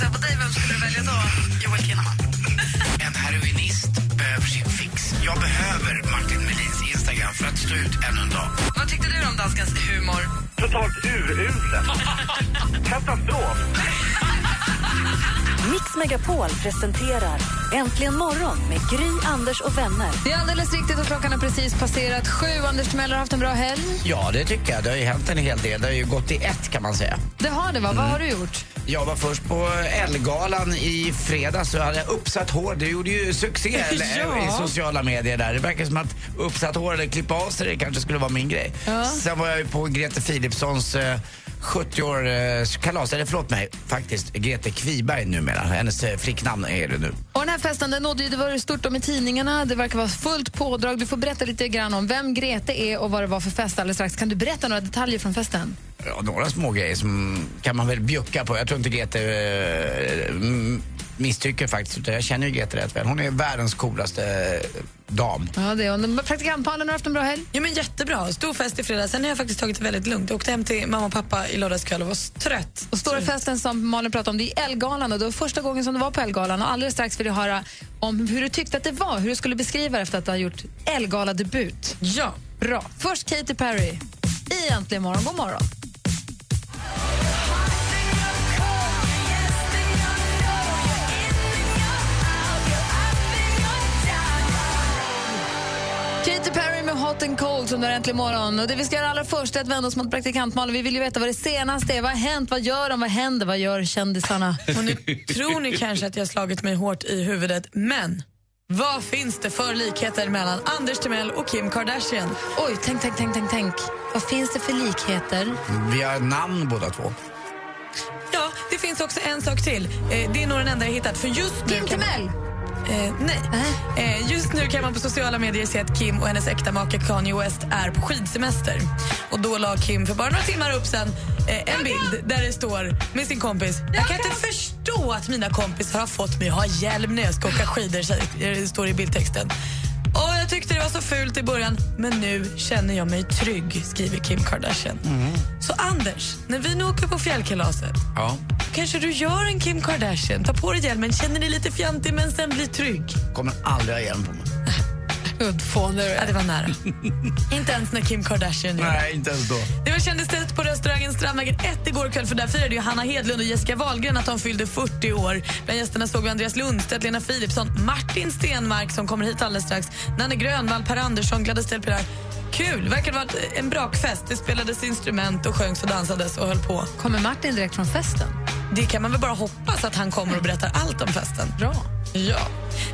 kissa på dig, vem skulle du välja då? Joel Kinnaman. En heroinist behöver sin fix. Jag behöver Martin Melins Instagram för att stå ut ännu en dag. Vad tyckte du om danskens humor? Totalt urusel. Katastrof. Mix Megapol presenterar Äntligen morgon med Gry, Anders och vänner. Det är alldeles riktigt och klockan har precis passerat sju. Anders Timell har haft en bra helg. Ja, det tycker jag. Det har ju hänt en hel del. Det har ju gått i ett kan man säga. Det har det, va? Vad har du gjort? Jag var först på Ellegalan i fredags och hade uppsatt hår. Det gjorde ju succé Ja. i sociala medier där. Det verkar som att uppsatt hår eller klippa av sig det kanske skulle vara min grej. Ja. Sen var jag ju på Grete Philipssons eh, 70-årskalas, eller förlåt mig, faktiskt Grete Kviberg numera. Hennes eh, flicknamn är det nu. Och den här festen den nådde ju, det var stort om i tidningarna. Det verkar vara fullt pådrag. Du får berätta lite grann om vem Grete är och vad det var för fest alldeles strax. Kan du berätta några detaljer från festen? Ja, några små grejer som kan man väl bjucka på. Jag tror inte Grete eh, m- misstycker faktiskt. Jag känner ju Grete rätt väl. Hon är världens coolaste eh, dam. Ja, det är hon. Praktikantpalen har haft en bra helg. Jo, men jättebra. Stor fest i fredags. Sen har jag faktiskt tagit det väldigt lugnt. Jag åkte hem till mamma och pappa i lördags kväll och var trött. Och stora festen som Malin pratade om, det är Elgalan. Och det var första gången som du var på Elgalan. Och alldeles strax vill jag höra om hur du tyckte att det var, hur du skulle beskriva det efter att du har gjort Elgala-debut. Ja. Bra. Först Katy Perry i Äntligen morgon. God morgon. Katy Perry med Hot and Cold som har äntligen morgon. Och det vi ska göra allra först är att vända oss mot praktikant Malin. Vi vill ju veta vad det senaste är. Vad har hänt? Vad gör de? Vad händer? Vad gör kändisarna? Och nu tror ni kanske att jag har slagit mig hårt i huvudet, men vad finns det för likheter mellan Anders Timell och Kim Kardashian? Oj, tänk, tänk, tänk, tänk, tänk. Vad finns det för likheter? Vi har namn båda två. Ja, det finns också en sak till. Eh, det är nog den enda jag hittat. För just nu Kim kan man- Timell! Eh, nej. Eh, just nu kan man på sociala medier se att Kim och hennes äkta make Kanye West är på skidsemester. Och Då la Kim för bara några timmar upp sen eh, en bild där det står med sin kompis Jag kan inte förstå att mina kompisar har fått mig att ha hjälm när jag ska åka skidor, det står i bildtexten. Jag tyckte det var så fult i början, men nu känner jag mig trygg, skriver Kim Kardashian. Så Anders, när vi nu åker på fjällkalaset Ja. kanske du gör en Kim Kardashian, tar på dig hjälmen, känner dig lite fjantig men sen blir trygg. Kommer aldrig ha hjälm på mig. Uddfåne Ja, det var nära. Inte ens när Kim Kardashian gör det. Nej, inte ens då. Det var kändistest på restaurangen Strandvägen 1 igår kväll för där firade ju Hanna Hedlund och Jessica Wahlgren att de fyllde 40 år. Bland gästerna såg vi Andreas Lundstedt, Lena Philipsson, Martin Stenmark som kommer hit alldeles strax, Nanne Grönvall, Per Andersson, Gladys Del Pilar. Kul! Verkar vara en brakfest. Det spelades instrument och sjöngs och dansades och höll på. Kommer Martin direkt från festen? Det kan man väl bara hoppas att han kommer och berättar allt om festen. Bra. Ja.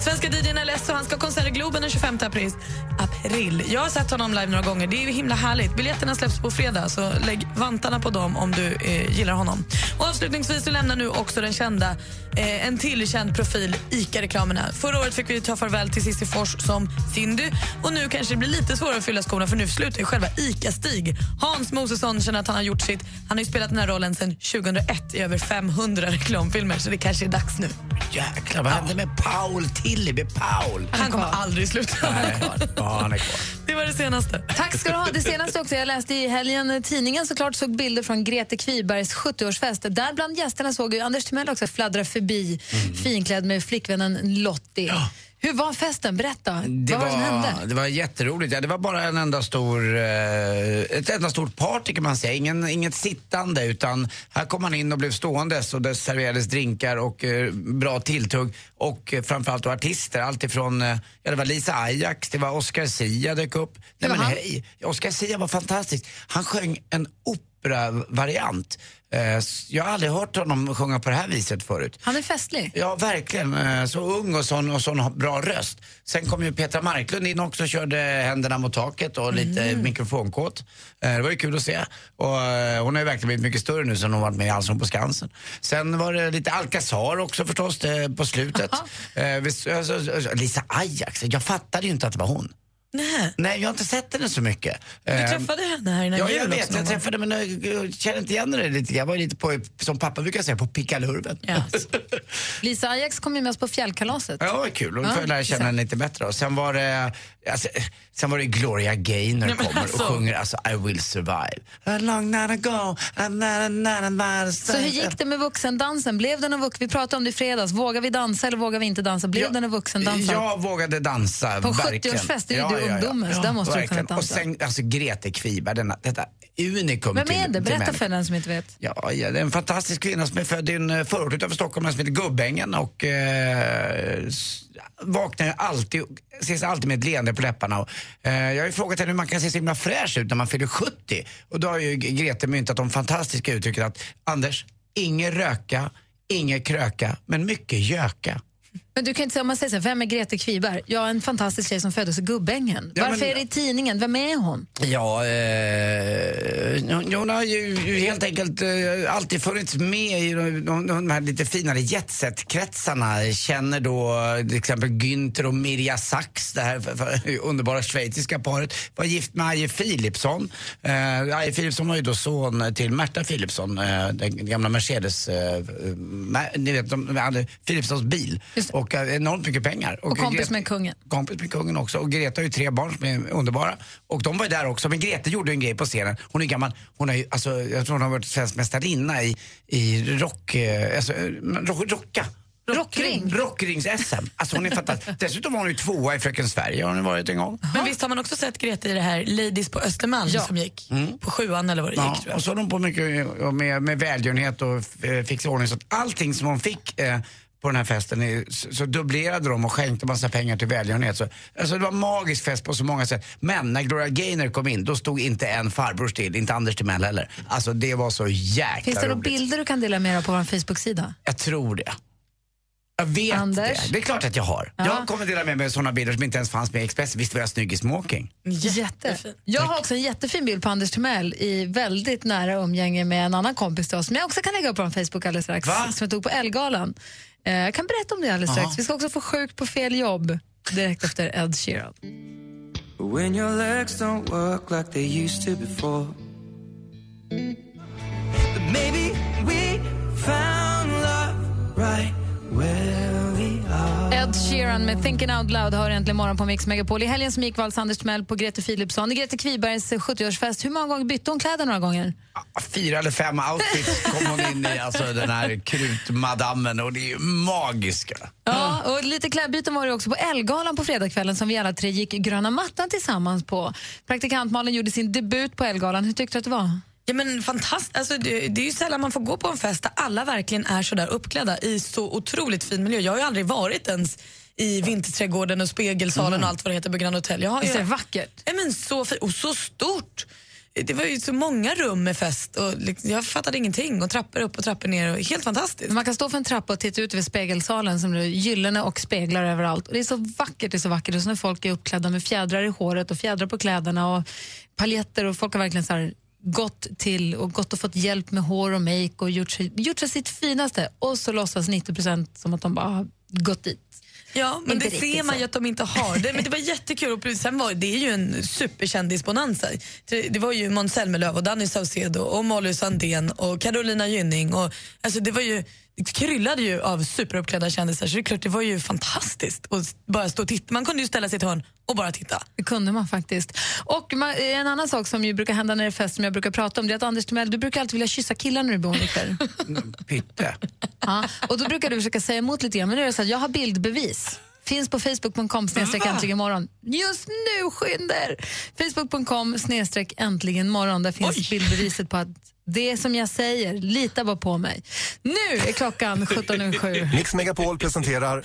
Svenska DJn Alesso han ska ha konsert i Globen den 25 april. april. Jag har sett honom live några gånger. Det är ju himla härligt. Biljetterna släpps på fredag, så lägg vantarna på dem om du eh, gillar honom. Och avslutningsvis så lämnar nu också den kända, eh, en till känd profil, ICA-reklamerna. Förra året fick vi ta farväl till Cissi Fors som Cindy och nu kanske det blir lite svårare att fylla skorna för nu slutar ju själva ICA-Stig. Hans Mosesson känner att han har gjort sitt. Han har ju spelat den här rollen sedan 2001 i över 500 reklamfilmer så det kanske är dags nu. Jäklar, vad hände med Paul Tilleby? Paul? Han kommer aldrig sluta. Nej, ja, han är kvar. Det var det senaste. Tack ska du ha. Det senaste också, jag läste i helgen eh, tidningen såklart såg bilder från Grete Kvibergs 70-årsfest. Där bland gästerna såg ju Anders Timell också fladdra förbi finklädd med flickvännen Lottie. Hur var festen? Berätta. Det Vad var det som hände? var, det var jätteroligt. Ja, det var bara en enda stor, eh, ett enda stort party kan man säga. Ingen, inget sittande utan här kom man in och blev ståendes och det serverades drinkar och eh, bra tilltugg och eh, framförallt då artister. Allt ifrån, ja det var Lisa Ajax, det var Oscar Sia dök upp. Nej var men hej, Oscar Sia var fantastisk. Han sjöng en opera operavariant. Eh, Jag har aldrig hört honom sjunga på det här viset förut. Han är festlig. Ja, verkligen. Eh, Så ung och sån, och sån bra röst. Sen kom ju Petra Marklund in också och körde händerna mot taket och lite Mm. mikrofonkåt. Eh, Det var ju kul att se. Och hon har ju verkligen blivit mycket större nu sen hon varit med i Allsång på Skansen. Sen var det lite Alcazar också förstås på slutet. Vi- alltså, alltså, Lisa Ajax, jag fattade ju inte att det var hon. Nej. Nej, jag har inte sett henne så mycket. Du Eh, träffade henne här innan Ja, jul jag vet. Jag träffade men jag, jag känner inte igen det lite. Jag var lite på, som pappa brukar säga, på pickalurven. Yes. Lisa Ajax kom ju med oss på fjällkalaset. Ja, vad kul. Och då får jag lära känna henne lite bättre. Och sen var det, alltså, sen var det Gloria Gaynor men kommer alltså. och sjunger alltså I will survive. A long night ago, a na, na, na, Så hur gick det med vuxendansen? Blev någon vux- Vi pratade om det i fredags. Vågar vi dansa eller vågar vi inte dansa? Blev det någon vuxendans? Jag vågade dansa, På verkligen. 70-årsfest, det är ju du ungdomen, så där måste du kunna verkligen. dansa. Och sen, alltså Grete Kviberg, denna, detta unikum Vem är det? Berätta för den som inte vet. Ja, ja, det är en fantastisk kvinna som är född i en eh, förort utanför Stockholm som heter Gubbängen och eh, vaknar alltid, ses alltid med ett leende på läpparna. Och, eh, jag har ju frågat henne hur man kan se så himla fräsch ut när man fyller 70. Och då har ju Grete myntat de fantastiska uttrycket att Anders, ingen röka, ingen kröka, men mycket göka. Men du kan inte säga, om man säger så här, vem är Grete Kviberg? Ja, en fantastisk tjej som föddes i Gubbängen. Ja, Varför men- är det i tidningen? Vem är hon? Ja, eh, hon- har ju helt enkelt eh, alltid funnits med i de, de, de här lite finare jetset-kretsarna. Känner då eh, till exempel Günther och Mirja Sachs, det här för, för, underbara schweiziska paret. Var gift med Aje Philipsson. Eh, Aje Philipsson var ju då son till Märta Philipsson, eh, den gamla Mercedes, eh, ma- ni vet, de Philipssons bil Just och eh, enormt mycket pengar. Och kompis Grete- med kungen. kompis med kungen också. Och Greta har ju tre barn som är underbara. Och de var ju där också. Men Greta gjorde en grej på scenen. Hon är gammal. Hon har ju, alltså, jag tror hon har varit svensk mästarinna i, i rock, eh, alltså, eh, rock, rocka. Rockring? Rockrings-SM. Alltså hon är fantastisk. Dessutom var hon ju tvåa i Fröken Sverige har hon varit en gång. Men visst har man också sett Greta i det här Ladies på Östermalm Ja. som gick på sjuan eller vad det Ja, gick och så har hon på mycket med, med välgörenhet och eh, fixa ordning. Så att allting som hon fick eh, på den här festen så, så dubblerade de och skänkte massa pengar till välgörenhet. Så, alltså det var en magisk fest på så många sätt. Men när Gloria Gaynor kom in, då stod inte en farbror still, inte Anders Timell heller. Alltså det var så jäkla Finns det några bilder du kan dela med dig av på vår Facebook-sida? Jag tror det. Jag vet Anders? det. Det är klart att jag har. Ja. Jag kommer dela med mig av sådana bilder som inte ens fanns med i Expressen. Visst var jag snygg i smoking? Jätte. Jag har också en jättefin bild på Anders Timell i väldigt nära umgänge med en annan kompis till oss som jag också kan lägga upp på Facebook alldeles strax. Va? Som jag tog på Elgalan. Eh, Jag kan berätta om det alldeles Aha. strax. Vi ska också få Sjukt på fel jobb direkt efter Ed Sheeran. When your legs don't work like they used to before. But maybe we found love right. Ed Sheeran med Thinking Out Loud har äntligen morgon på Mix Megapol. I helgen som gick valde Anders Timell på Grete Philipsson. I Grete Kvibergs 70-årsfest, hur många gånger bytte hon kläder några gånger? Fyra eller fem outfits kom hon in i, alltså den här krutmadammen och det är ju magiska. Ja, och lite klädbyten var det också på Elgalan på fredagskvällen som vi alla tre gick gröna mattan tillsammans på. Praktikant Malin gjorde sin debut på Elgalan. Hur tyckte du att det var? Ja, men fantastiskt. Alltså, det, det är ju sällan man får gå på en fest där alla verkligen är så där uppklädda i så otroligt fin miljö. Jag har ju aldrig varit ens i Vinterträdgården och Spegelsalen och allt vad det heter på Grand Hotel. Jag har Visst är det vackert? Ja, men så, fi- och så stort. Det var ju så många rum med fest och liksom, jag fattade ingenting. Och trappor upp och trappor ner. Och helt fantastiskt. Man kan stå för en trappa och titta ut över spegelsalen som är gyllene och speglar överallt. Och det är så vackert, det är så vackert. Och så när folk är uppklädda med fjädrar i håret och fjädrar på kläderna och paljetter och folk har verkligen så här gått till och gått och fått hjälp med hår och make och gjort, sig, gjort sig sitt finaste. Och så låtsas 90% som att de bara har gått dit. Ja, men Inte det ser man ju att de inte har. Det, men det var jättekul. Och sen var, det är ju en superkändisbonanza. Det, det var ju Måns Zelmerlöw och Danny Saucedo och Molly Sandén och Carolina Gynning. Och, alltså det var ju kryllade ju av superuppklädda kändisar så det är klart det var ju fantastiskt att bara stå och titta. Man kunde ju ställa sig i ett hörn och bara titta. Det kunde man faktiskt. Och man, en annan sak som ju brukar hända när det är fest som jag brukar prata om det är att Anders Timell, du brukar alltid vilja kyssa killar när du blir onykter. Pytte. ja, och då brukar du försöka säga emot lite grann, men nu är det så att jag har bildbevis. Finns på facebook.com snedstreck äntligen morgon. Just nu, skynder! Facebook.com snedstreck äntligen morgon. Där finns bildbeviset på att det är som jag säger, lita bara på mig. Nu är klockan 17.07. Mix Megapol presenterar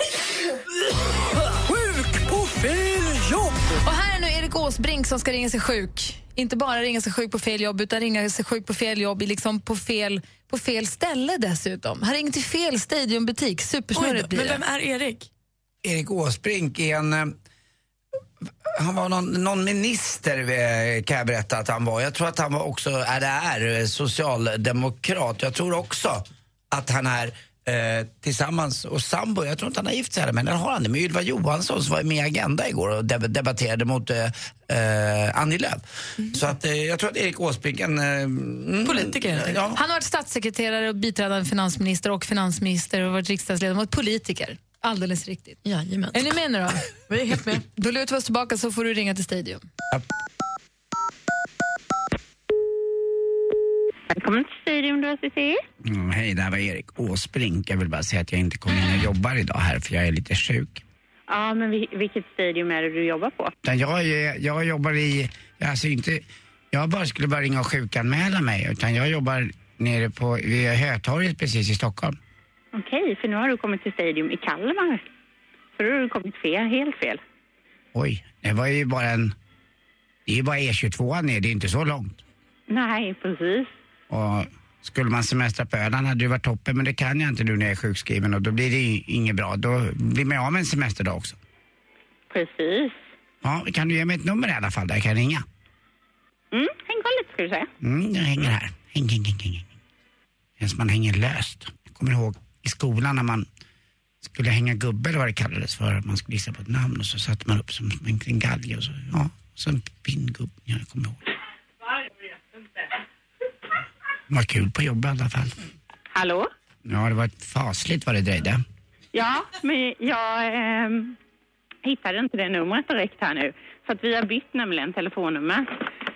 Sjuk på fel jobb! Och här är nu Erik Åsbrink som ska ringa sig sjuk. Inte bara ringa sig sjuk på fel jobb, utan ringa sig sjuk på fel jobb, liksom på fel, på fel ställe dessutom. Han ringer till fel Stadiumbutik. Supersnurrigt blir men det. vem är Erik? Erik Åsbrink är en... Han var någon, någon minister eh, kan jag berätta att han var. Jag tror att han var också, är det är, eh, socialdemokrat. Jag tror också att han är eh, tillsammans och sambo, jag tror inte han har gift sig heller, men den har han det med Ylva Johansson som var med i Agenda igår och deb- debatterade mot eh, eh, Annie Lööf. Så att eh, jag tror att Erik Åsbrink en... Mm, Politiker. Ja, Han har varit statssekreterare och biträdande finansminister och finansminister och varit riksdagsledamot, politiker. Alldeles riktigt. Jajamän. Är ni med nu då? Vi är helt med. Då lutar vi oss tillbaka så får du ringa till Stadium. Välkommen till Stadium, du har CC. Mm, hej, det här var Erik Åsbrink. Jag vill bara säga att jag inte kommer in och jobbar idag här för jag är lite sjuk. Ja, men vi- vilket Stadium är det du jobbar på? Jag, jag jobbar i, alltså inte, jag bara skulle bara ringa och sjukanmäla mig utan jag jobbar nere på, vid Hötorget precis i Stockholm. Okej, för nu har du kommit till Stadium i Kalmar. Så då har du kommit fel, helt fel. Oj, det var ju bara en, det är ju bara E22 ner, det är inte så långt. Nej, precis. Och skulle man semestra på Öland hade det varit toppen men det kan jag inte nu när jag är sjukskriven och då blir det inget bra. Då blir man av med en semesterdag också. Precis. Ja, kan du ge mig ett nummer i alla fall där jag kan ringa? Mm, häng kvar lite ska du säga. Mm, jag hänger här. Häng, häng, häng, häng. Som man hänger löst. Jag kommer ihåg i skolan när man skulle hänga gubbe eller vad det kallades för. att Man skulle gissa på ett namn och så satte man upp som en, en galge och så, ja, så en pinngubbe. Ja, jag kommer ihåg. Det var kul på jobbet i alla fall. Hallå? Ja, det var fasligt vad det dröjde. Ja, men jag ehm, hittade inte det numret direkt här nu. Så att vi har bytt nämligen telefonnummer.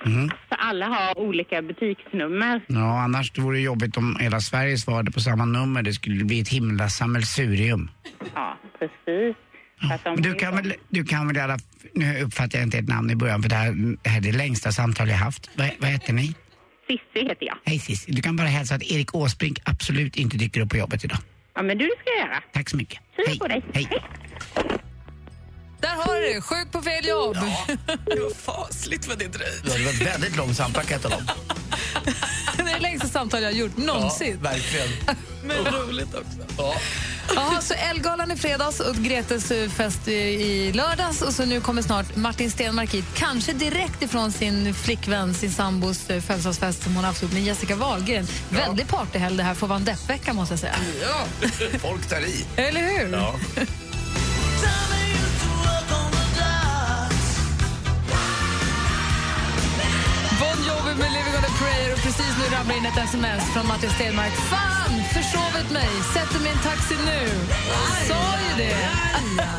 Mhm. Så alla har olika butiksnummer. Ja, annars vore det jobbigt om hela Sverige svarade på samma nummer. Det skulle bli ett himla sammelsurium. Ja, precis. Men du kan väl, du kan väl alla, nu uppfattar jag inte ert namn i början för det här, det här är det längsta samtal jag haft. Vad, vad heter ni? Cissi heter jag. Hej Cissi, du kan bara hälsa att Erik Åsbrink absolut inte dyker upp på jobbet idag. Ja, men du, det ska göra. Tack så mycket. Hej på dig. Hej. Där har du det, sjuk på fel jobb. Det var fasligt vad det dröjde. Ja, det var ett väldigt långt samtal kan jag tala om. det är det längsta samtal jag har gjort någonsin. verkligen. Men roligt också. Jaha, så Elgalan i fredags och Gretes eh, fest i- lördags och så nu kommer snart Martin Stenmark hit. Kanske direkt ifrån sin flickvän, sin sambos eh, födelsedagsfest som hon har haft ihop med Jessica Wahlgren. Väldigt partyhelg det här får vara en deppvecka måste jag säga. Ja, folk tar i. Eller hur? Ja. family precis nu ramlar in ett sms från Martin Stenmark. Fan, försovit mig. Sätter mig i en taxi nu. Sa ju det.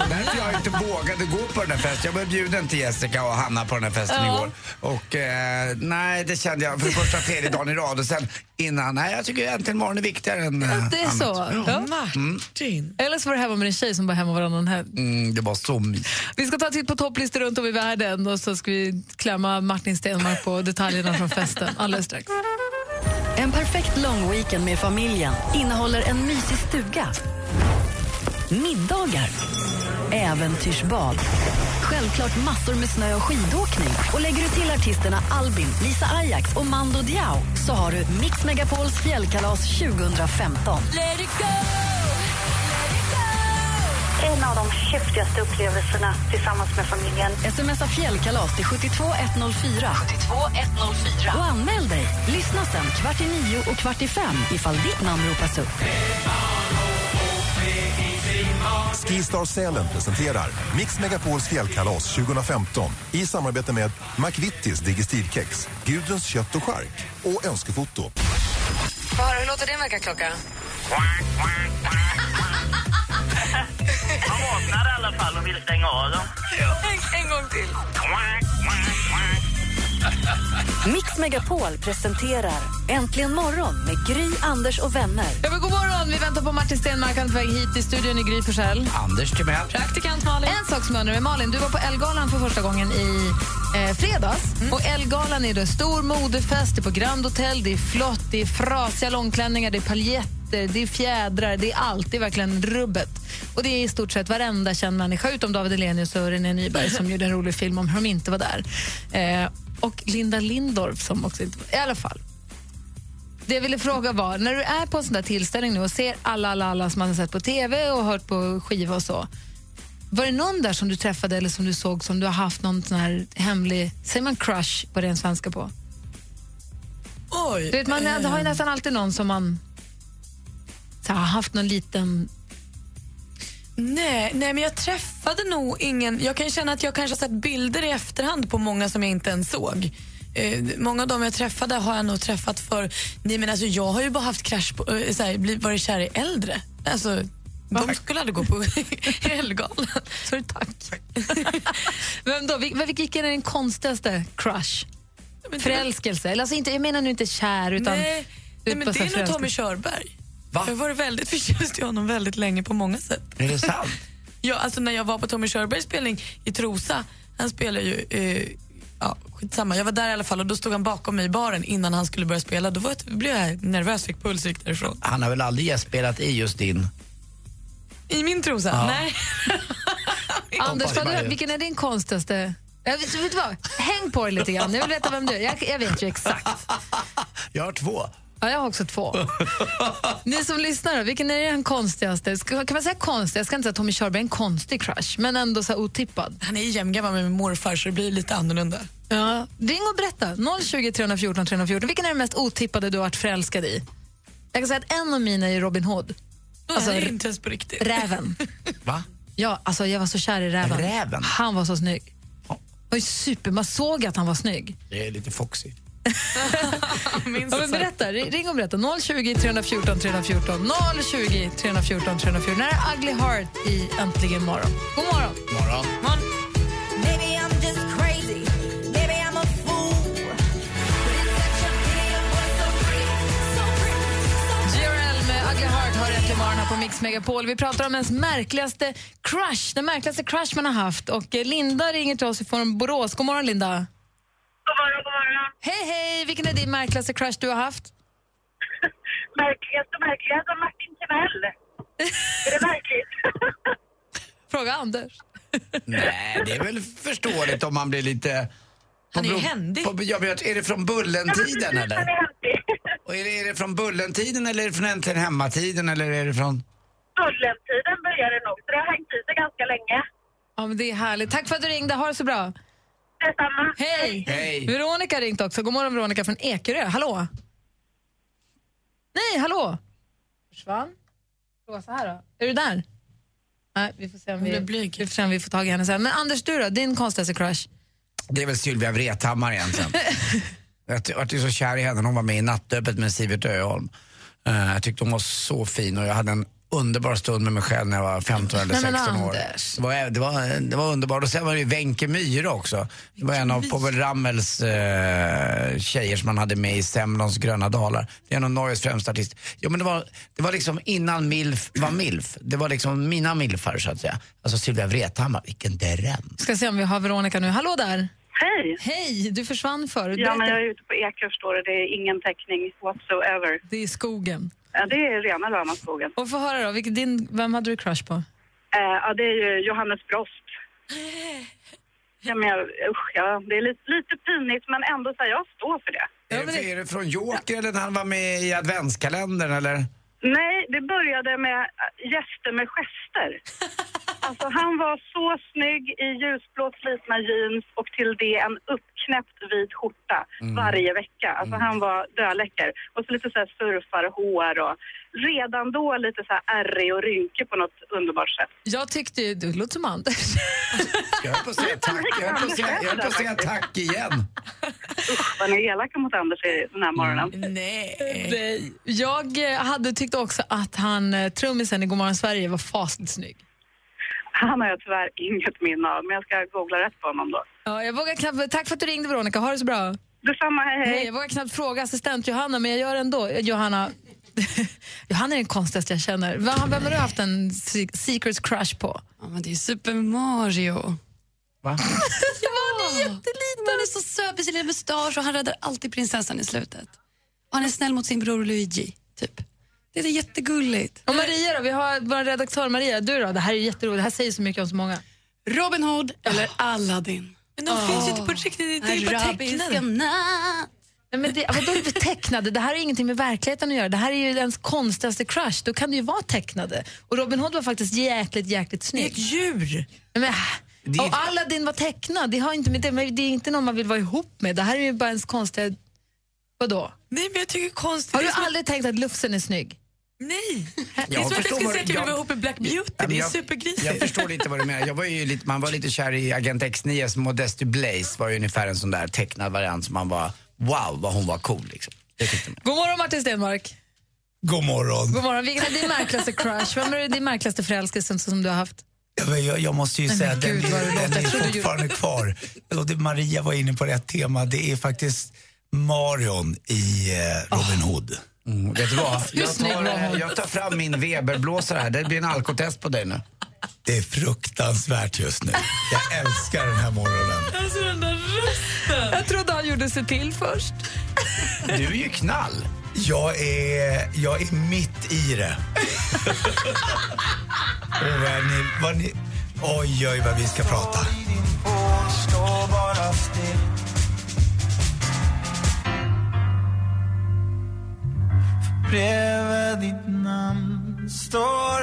Därför jag inte vågade gå på den här festen. Jag var bjuden till Jessica och Hanna på den här festen Ja. igår. Och eh, nej, det kände jag för första tredje dagen i rad och sen innan, nej jag tycker äntligen morgon är viktigare än eh, Det är annat. så. Ja. Martin. Eller så var det hemma med en tjej som var hemma varannan helg. Mm, det var så mysigt. Vi ska ta en titt på topplistor runt om i världen och så ska vi klämma Martin Stenmark på detaljerna från festen alldeles strax. En perfekt långweekend med familjen innehåller en mysig stuga, middagar, äventyrsbad, självklart massor med snö och skidåkning. Och lägger du till artisterna Albin, Lisa Ajax och Mando Diao så har du Mix Megapols fjällkalas 2015. En av de häftigaste upplevelserna tillsammans med familjen. Smsa fjällkalas till 72104. 72104. Och anmäl dig. Lyssna sen kvart i nio och kvart i fem ifall ditt namn ropas upp. Skistar Sälen presenterar Mix Megapols fjällkalas 2015 i samarbete med McVittys Digestivkex, Gudruns kött och chark och Önskefoto. Höra, hur låter din väckarklocka? Man vaknar i alla fall och vill stänga av dem. En, en gång till. Mix Megapol presenterar Äntligen morgon med Gry, Anders och vänner. Ja, men god morgon! Vi väntar på Martin Stenmark, han är på väg hit i studion i Gry Forssell. Anders Timell. Praktikant Malin. En sak som jag undrar med Malin, du var på Elgalan för första gången i eh, fredags. Och Elgalan är då stor modefest, det är på Grand Hotel, det är flott, det är frasiga långklänningar, det är glitter, det är fjädrar, det är allt. Det är verkligen rubbet. Och det är i stort sett varenda känd människa utom David Hellenius och René Nyberg som gjorde en rolig film om hur de inte var där. Eh, och Linda Lindorff som också inte var I alla fall. Det jag ville fråga var, när du är på en sån där tillställning nu och ser alla, alla, alla som man har sett på TV och hört på skiva och så. Var det någon där som du träffade eller som du såg som du har haft någon sån här hemlig, säger man crush på ren svenska på? Oj. Du vet, man eh, har ju nästan alltid någon som man så här, haft någon liten... Nej, nej, men jag träffade nog ingen... Jag kan känna att jag kanske har sett bilder i efterhand på många som jag inte ens såg. Eh, många av dem jag träffade har jag nog träffat för... Nej, men alltså, jag har ju bara haft crash på, eh, så här, blivit- varit kär i äldre. Alltså, de skulle aldrig gå på Ellegalan. Så tack. Vem då? Vil- Vilken är din konstigaste crush? Förälskelse? Eller alltså inte, jag menar nu inte kär, utan... Nej, nej men det är nog Tommy. Körberg. Va? Jag har varit väldigt förtjust i honom väldigt länge på många sätt. Är det sant? Ja, alltså när jag var på Tommy Körbergs spelning i Trosa, han spelar ju... Eh, ja, skitsamma. Jag var där i alla fall och då stod han bakom mig i baren innan han skulle börja spela. Då var jag, blev jag nervös, fick puls därifrån. Han har väl aldrig gästspelat i just din? I min Trosa? Ja. Nej. Anders, du, vilken är din konstigaste... Jag vet, vet du vad? Häng på dig lite grann. Jag vill veta vem du är. Jag, jag vet ju exakt. Jag har två. Ja, jag har också två. Ni som lyssnar, vilken är den konstigaste? Kan man säga konstig? Jag ska inte säga att Tommy Körberg är en konstig crush, men ändå så här otippad. Han är ju jämngammal med min morfar så det blir lite annorlunda. Ja. Ring och berätta. 020 314 314. Vilken är den mest otippade du har varit förälskad i? Jag kan säga att en av mina är Robin Hood. Alltså, är inte ens på riktigt. Räven. Va? Ja, alltså jag var så kär i räven. Räven? Han var så snygg. Han var ju super, man såg att han var snygg. Det är lite foxy. Ja, men berätta, ring och berätta. 020 314 314. 020 314 314. När är Ugly Heart i Äntligen morgon. God morgon. Morgon. Med Ugly Heart har äntligen morgon här på Mix Megapol. Vi pratar om ens märkligaste crush, den märkligaste crush man har haft. Och eh, Linda ringer till oss från Borås. God morgon, Linda. God morgon, god morgon. Hej, hej! Vilken är din märkligaste crush du har haft? Märkligast och märkligast av Martin Timell. är det märkligt? Fråga Anders. Nej, det är väl förståeligt om man blir lite... Han är ju händig. På, ja, men är det från Bullentiden eller? Han är händig. Och är det, är det från Bullentiden eller är det från Äntligen hemmatiden eller är det från... Bullentiden började nog, så det har hängt i sig ganska länge. Ja, men det är härligt. Tack för att du ringde. Ha det så bra. Detsamma. Hej! Hej. Veronica har ringt också. God morgon, Veronica från Ekerö. Hallå? Nej, hallå? Försvann? Fråga så här då. Är du där? Nej, vi får se om vi, vi, får se om vi får tag i henne sen. Men Anders, du då? Din konstigaste crush? Det är väl Sylvia Vrethammar egentligen. jag vart ju så kär i henne hon var med i Nattöppet med Sivert Öholm. Eh, jag tyckte hon var så fin och jag hade en underbar stund med mig själv när jag var 15 eller Nej, men 16 år. Anders. Det var, det, var, det var underbart. Och sen var det ju Wenche Myhre också. Det var en av Povel Ramels eh, tjejer som han hade med i Semlons gröna dalar. Det är en av Norges främsta artister. Ja, men det, var, det var liksom innan milf var milf. Det var liksom mina milfar så att säga. Alltså Sylvia Vrethammar, vilken dröm. Ska se om vi har Veronica nu. Hallå där! Hej! Hej! Du försvann förut. Ja, men jag är ute på Ekerö står det. Det är ingen täckning whatsoever. Det är skogen. Ja, det är rena rama skogen. Och få höra då, vilken, din, vem hade du crush på? Eh, ja, det är ju Johannes Brost. Ja, men jag, usch, ja, det är lite, lite pinigt, men ändå så här, jag står för det. Är, men det, är det från Joker eller när han var med i adventskalendern eller? Nej, det började med äh, gäster med gester. Alltså, han var så snygg i ljusblå slitna jeans och till det en uppknäppt vit skjorta varje vecka. Alltså, Han var döläcker. Och så lite så här surfarhår och redan då lite så här ärrig och rynkig på något underbart sätt. Jag tyckte ju, du låter som Anders. Jag höll på att säga tack, jag höll på att säga, jag på att säga tack igen. Vad ni är elaka mot Anders i den här morgonen. Nej. Nej. Jag eh, hade tyckt också att han, eh, trummisen i Godmorgon Sverige var fasligt snygg. Han har jag tyvärr inget minne av, men jag ska googla rätt på honom då. Ja, jag vågar knappt, tack för att du ringde Veronica, ha det så bra. Detsamma, hej hej. Hej, jag vågar knappt fråga assistent Johanna, men jag gör ändå. Johanna, Johanna är den konstigaste jag känner. Vem vem har du haft en se- secret crush på? Ja, men det är Super Mario. Va? Ja, han är jätteliten. Han är så söt med sin lilla mustasch och han räddar alltid prinsessan i slutet. Och han är snäll mot sin bror Luigi, typ. Det är jättegulligt. Och Maria då, vi har vår redaktör Maria, du då? Det här är jätteroligt, det här säger så mycket om så många. Robin Hood eller Aladdin. Men de finns ju inte på riktigt, det är bara Arabiska tecknade. Nej, men det, vadå är tecknade? Det här har ingenting med verkligheten att göra. Det här är ju ens konstigaste crush. Då kan det ju vara tecknade. Och Robin Hood var faktiskt jäkligt, jäkligt Det är snygg. ett djur. Men, Det är- och Aladdin var tecknad. Det, har inte med det, men det är inte någon man vill vara ihop med. Det här är ju bara ens konstiga... Vadå? Nej, men jag tycker konstigt. Har du aldrig tänkt att Lufsen är snygg? Nej. Det är Jag som att jag vad- säga att jag vill jag- vara ihop med Black Beauty. Ja, Det är jag- supergrisigt. Jag förstår lite vad du menar. Jag var ju lite, man var lite kär i Agent X9, Modesty Blaze var ju ungefär en sån där tecknad variant som man var wow vad hon var cool liksom. God morgon Martin Stenmark. God morgon. God morgon. Vilken är din märkligaste crush? Vem är din märkligaste förälskelse som du har haft? Ja, Jag, jag måste ju säga att den, låter. den är Jag fortfarande kvar. Och det, Maria var inne på rätt tema. Det är faktiskt Marion i eh, Robin Hood. Mm, vet du vad? Jag tar, jag tar fram min Weberblåsare här. Det blir en alkotest på dig nu. Det är fruktansvärt just nu. Jag älskar den här morgonen. Alltså den där rösten. Jag trodde han gjorde sig till först. Du är ju knall. Jag är, jag är mitt i det. Och vad ni, vad ni, oj, oj, vad vi ska prata. Ditt namn står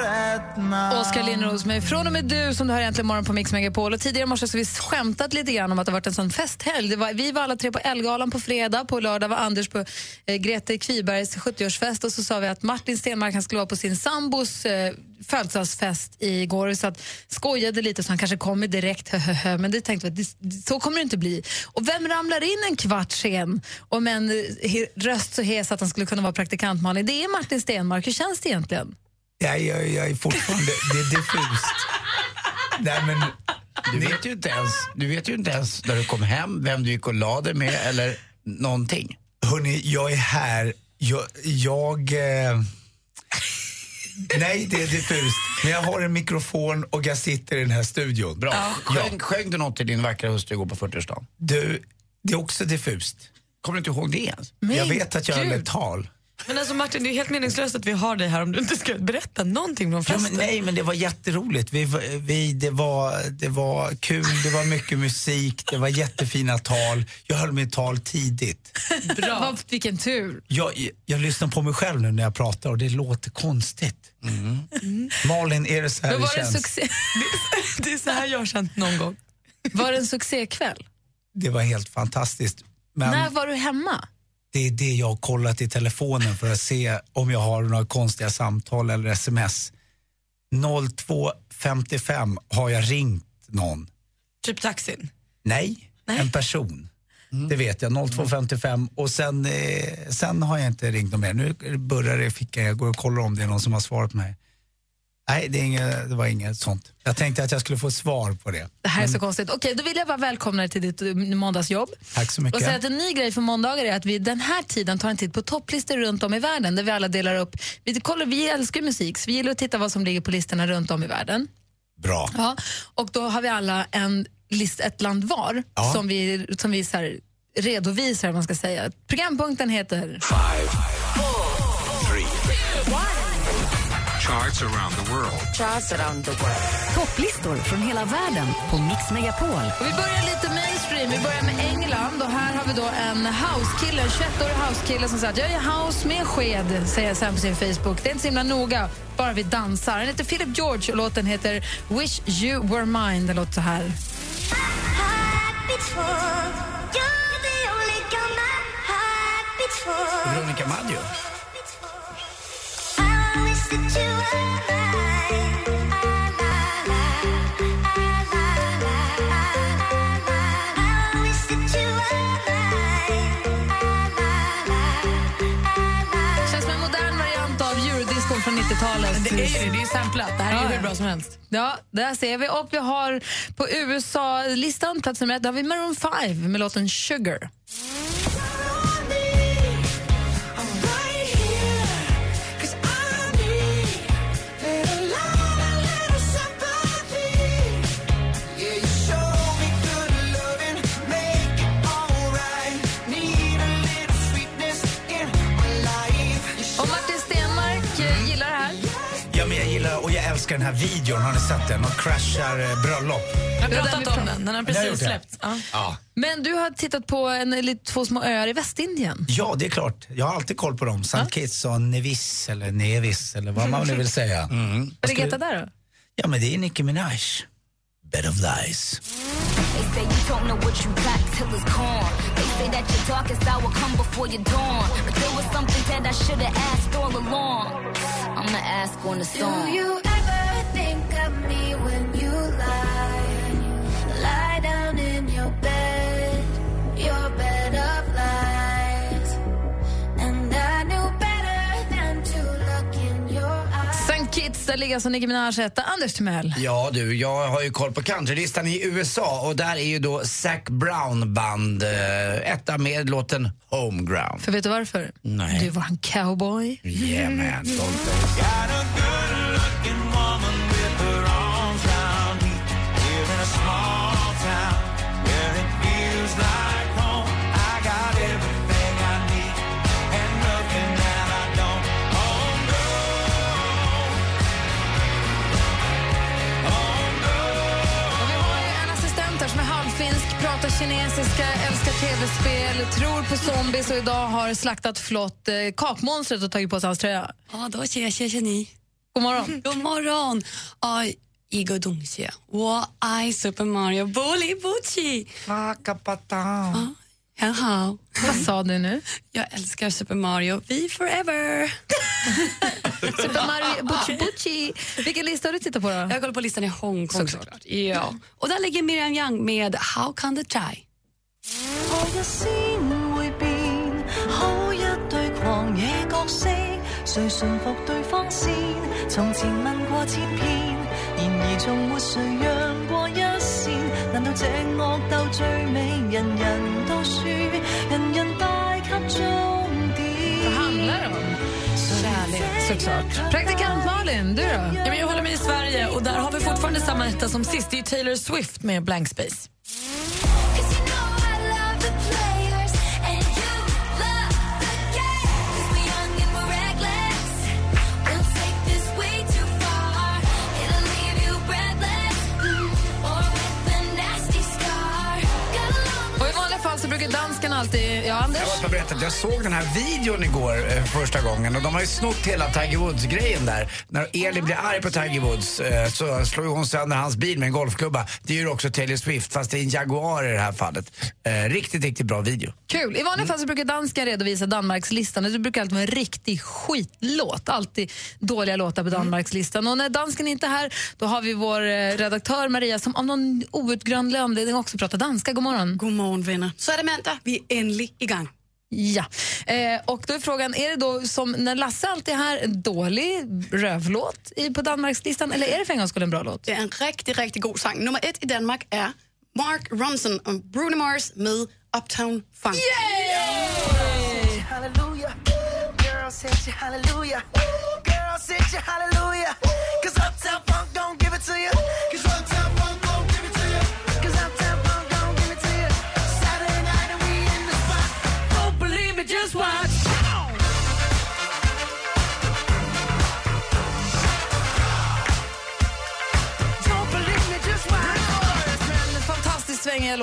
Oskar Lindros med Från och med du som du har egentligen morgon på Mix Megapol. Och tidigare i morse så har vi skämtat lite grann om att det har varit en sån festhelg. Det var, vi var alla tre på Elgalan på fredag, på lördag var Anders på eh, Grete Kvibergs 70-årsfest och så sa vi att Martin Stenmark han skulle vara på sin sambos eh, födelsedagsfest igår så att skojade lite så han kanske kommer direkt, höhöhö. men det tänkte vi att så kommer det inte bli. Och vem ramlar in en kvart sen och med en eh, röst så hes att han skulle kunna vara praktikant Malin? Det är Martin Stenmark. Hur känns det egentligen? Jag, jag, jag är fortfarande, det är diffust. Nej, men, Du vet ju inte ens, du vet ju inte ens när du kom hem vem du gick och la dig med eller någonting. Hörni, jag är här. Jag... jag eh... Nej, det är diffust. Men jag har en mikrofon och jag sitter i den här studion. Bra. Ja. Sjöng, sjöng du något till din vackra hustru igår på 40-årsdagen? Du, det är också diffust. Kommer du inte ihåg det ens? jag vet att jag höll ett tal. Men alltså Martin, det är helt meningslöst att vi har dig här om du inte ska berätta någonting från Ja, festen. men nej, men det var jätteroligt. Vi, vi, det, var, det var kul, det var mycket musik, det var jättefina tal. Jag höll mitt tal tidigt. Bra. Vilken tur. Jag, jag lyssnar på mig själv nu när jag pratar och det låter konstigt. Malin, är det så här Men det var det, en känns? succé? Det är så här jag har känt någon gång. var det en succékväll? Det var helt fantastiskt. Men När var du hemma? Det är det jag har kollat i telefonen för att se om jag har några konstiga samtal eller sms. 02.55 har jag ringt någon. Typ taxin. Nej, en person. Det vet jag, 02.55 och sen, eh, sen har jag inte ringt någon mer. Nu burrar det i fickan, jag går och kollar om det är någon som har svarat mig. Nej, det, är inget, det var inget sånt. Jag tänkte att jag skulle få svar på det. Det här är så konstigt. Okej, då vill jag bara välkomna dig till ditt eh, måndagsjobb. Tack så Och mycket. säga att en ny grej för måndagar är att vi den här tiden tar en titt på topplistor runt om i världen där vi alla delar upp. Vi, kollar, vi älskar musik så vi gillar att titta vad som ligger på listorna runt om i världen. Bra. Ja, och då har vi alla en list, ett land var Ja. som vi, som vi så här redovisar. Man ska säga. Programpunkten heter... Charts around the world. Charts around the world. Topplistor från hela världen på Mix Megapol. Och vi börjar lite mainstream. Vi börjar med England. Och här har vi då en housekille, en 21-årig housekille som säger att jag gör house med sked, säger sen på sin Facebook. Det är inte så himla noga, bara vi dansar. Han heter Philip George och låten heter Wish you were mine. Det låter så här. Veronica Maggio. Känns som en modern variant av eurodiscon från 90-talet. Det är ju det, är samplat. Det här är hur bra som helst. Ja, där ser vi. Och vi har på USA-listan, plats nummer ett, där har vi Maroon 5 med låten Sugar. Älskar den här videon, har ni sett den? De kraschar eh, bröllop. Jag Det har pratat om den, den har precis det? släppts. Ja. Ja. Men du har tittat på en, eller två små öar i Västindien. ja, det är klart. Jag har alltid koll på dem. St. Kitts och Nevis, eller Nevis, eller vad man nu vill säga. Mm. Vad ligger etta där då? Ja, men det är Nicki Minaj. Bed of Lies. They där ligger alltså Nicki Minaj etta. Anders Timell. Ja du, jag har ju koll på countrylistan i USA och där är ju då Zac Brown band eh, etta med låten Homeground. För vet du varför? Nej. Du var en cowboy. Yeah man, Och pratar kinesiska, älskar tv-spel, tror på zombies och idag har slaktat flott eh, kakmonstret och tagit på sig hans tröja. Ja, då tjej, tjej, tjej, God morgon. Mm. God morgon. Aj. Igo Dongxie, Wo Ai Super Mario Bully Bucci. Makapata. Jaha. Vad sa du nu? Jag älskar Super Mario. Vi forever! Super Mario Bucci Bucci. Vilken lista har du tittat på då? Jag kollar på listan i Hongkong såklart. såklart. Ja. Och där ligger Miriam Young med How can the try? Mm. 难道这恶斗最美，人人都输，人人败给终点？ Vad handlar det om? Kärlek. Såklart. Praktikant Malin, du då? Ja, men jag håller mig i Sverige och där har vi fortfarande samma etta som sist. Det är Taylor Swift med Blank Space. Alltid... Ja, Anders? Jag måste berätta att jag såg den här videon igår eh, första gången och de har ju snott hela Tiger Woods-grejen där. När Elin blir arg på Tiger Woods eh, så slår hon sönder hans bil med en golfklubba. Det gör också Taylor Swift fast det är en Jaguar i det här fallet. Eh, riktigt, riktigt bra video. Kul. I vanliga fall så brukar dansken redovisa Danmarkslistan. Det brukar alltid vara en riktig skitlåt. Alltid dåliga låtar på Danmarkslistan. Och när dansken inte är här, då har vi vår eh, redaktör Maria som av någon outgrundlig anledning också pratar danska. God morgon. God morgon vänner. Så är det måndag. Vi äntligen igång. Ja, eh, och då är frågan, är det då som när Lasse alltid är här, en dålig rövlåt i, på Danmarkslistan eller är det för en gångs skull en bra låt? Det är en riktigt, riktigt god sång. Nummer ett i Danmark är Mark Ronson och Bruno Mars med Uptown Funk. Hallelujah.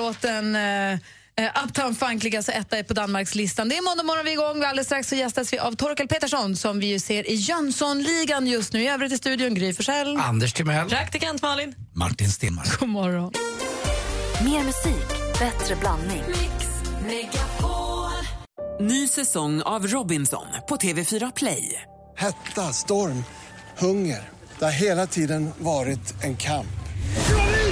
Låten eh, eh, Uptown Funk ligger alltså etta på Danmarkslistan. Det är måndag morgon vi är igång. Alldeles strax så gästas vi av Torkel Petersson som vi ju ser i Jönssonligan just nu. I övrigt i studion Gry Forssell. Anders Timell. Praktikant Malin. Martin Stenmark. God morgon. Mer musik, bättre blandning. Ny säsong av Robinson på TV4 Play. Hetta, storm, hunger. Det har hela tiden varit en kamp.